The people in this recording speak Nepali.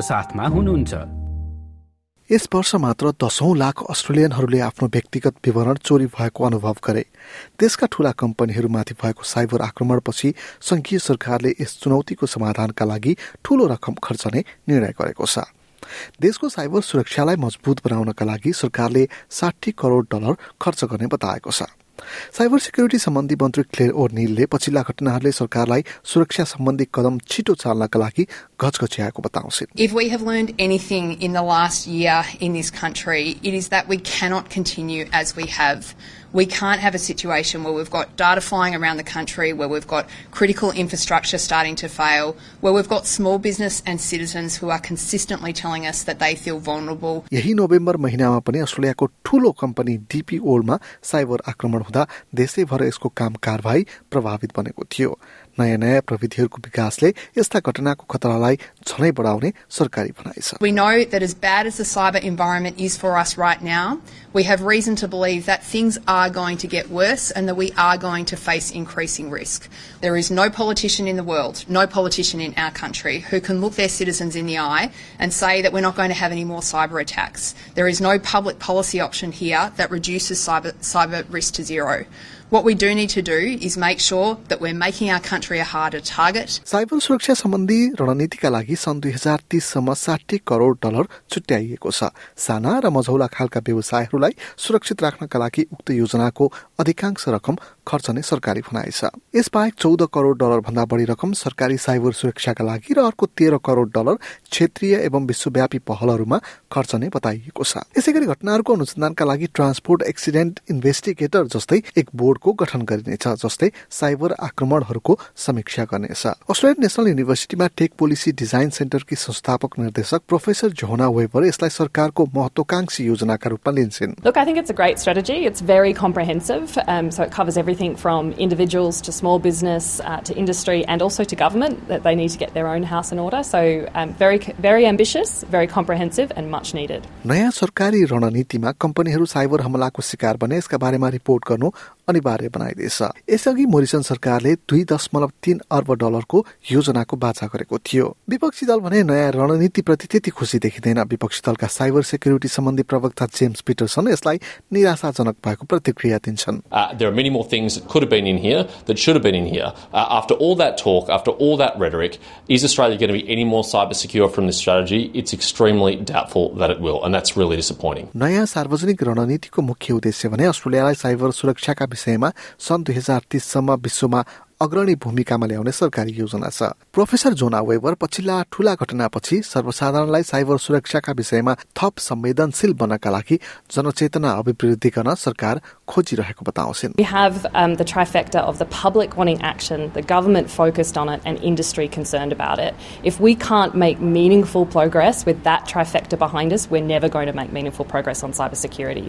साथमा हुनुहुन्छ। यस वर्ष मात्र दशौं लाख अस्ट्रेलियनहरूले आफ्नो व्यक्तिगत विवरण चोरी भएको अनुभव गरे। देशका ठूला कम्पनीहरूमाथि भएको साइबर आक्रमणपछि संघीय सरकारले यस चुनौतीको समाधानका लागि ठूलो रकम खर्चने निर्णय गरेको छ। देशको साइबर सुरक्षालाई मजबुत बनाउनका लागि सरकारले साठी करोड़ डलर खर्च गर्ने बताएको छ। साइबर सिक्युरिटी सम्बन्धी मन्त्री क्लेयर ओर्निलले पछिल्ला घटनाहरूले सरकारलाई सुरक्षा सम्बन्धी कदम छिटो चाल्नका लागि घचघच्याएको बताउँछिन् If we have learned anything in the last year in this country, it is that we cannot continue as we have. We can't have a situation where we've got data flying around the country, where we've got critical infrastructure starting to fail, where we've got small business and citizens who are consistently telling us that they feel vulnerable. यही नोभेम्बर महिनामा पनि अस्ट्रेलियाको ठूलो कम्पनी डीपी ओल्डमा साइबर आक्रमण हुँदा देशैभर यसको काम कारवाही प्रभावित बनेको थियो नयाँ नयाँ प्रविधिहरूको विकासले यस्ता घटनाको खतरालाई झनै बढाउने सरकारी भनाइ छ We know that as bad as the cyber environment is for us right now, we have reason to believe that things are going to get worse and that we are going to face increasing risk. There is no politician in the world, no politician in our country who can look their citizens in the eye and say that we're not going to have any more cyber attacks. There is no public policy option here that reduces cyber, cyber risk to zero. What we do need to do is make sure that we're making our country a harder target. Cyber सुरक्षा सम्बन्धी रणनीतिका लागि सन् दुई हजार तीससम्म साठी करोड़ डलर छुट्याइएको छ साना र मझौला खालका व्यवसायहरूलाई सुरक्षित राख्नका लागि उक्त योजनाको अधिकांश रकम खर्चने सरकारी भनाइ छ यसबाहेक चौध करोड़ डलर भन्दा बढी रकम सरकारी साइबर सुरक्षाका लागि र अर्को तेह्र करोड़ डलर क्षेत्रीय एवं विश्वव्यापी पहलहरूमा खर्चने बताइएको छ यसै गरी घटनाहरूको अनुसन्धानका लागि ट्रान्सपोर्ट एक्सिडेन्ट इन्भेस्टिगेटर जस्तै एक बोर्डको गठन गरिनेछ जस्तै साइबर आक्रमणहरूको समीक्षा गर्नेछ अस्ट्रेलियन नेशनल युनिभर्सिटीमा टेक पोलिसी डिजाइन सेन्टरकी संस्थापक निर्देशक प्रोफेसर जोना वेबर यसलाई सरकारको महत्वाकांक्षी योजनाका रूपमा लिन्छन् Look, I think it's a great strategy. It's very comprehensive, um, so it covers everything from individuals to small business uh, to industry and also to government that they need to get their own house in order. So, um, very, very ambitious, very comprehensive, and much needed. नयाँ सरकारी रणनीतिमा कम्पनीहरू साइबर हमलाको शिकार बने यसका बारेमा रिपोर्ट गर्नु अनिवार्य बनाइदिएछ यसअघि मोरिसन सरकारले दुई दशमलव तीन अर्ब डलरको योजनाको बाछा गरेको थियो। विपक्षी दल भने नयाँ रणनीति प्रति त्यति खुसी देखिँदैन। विपक्षी दलका साइबर सेक्युरिटी सम्बन्धी प्रवक्ता जेम्स पिटरसन यसलाई निराशाजनक भएको प्रतिक्रिया दिन्छन्। नयाँ सार्वजनिक रणनीतिको मुख्य उद्देश्य भने अस्ट्रेलियालाई साइबर सुरक्षाका विषयमा सन् दुई हजार तीससम्म विश्वमा अग्रणी भूमिकामा ल्याउने सरकारी योजना छ प्रोफेसर जोना वेबर पछिल्ला ठूला घटनापछि सर्वसाधारणलाई साइबर सुरक्षाका विषयमा थप संवेदनशील बन्नका लागि जनचेतना अभिवृद्धि गर्न सरकार खोजिरहेको बताउँछिन् We have um, the trifecta of the public wanting action, the government focused on it, and industry concerned about it. If we can't make meaningful progress with that trifecta behind us, we're never going to make meaningful progress on cybersecurity.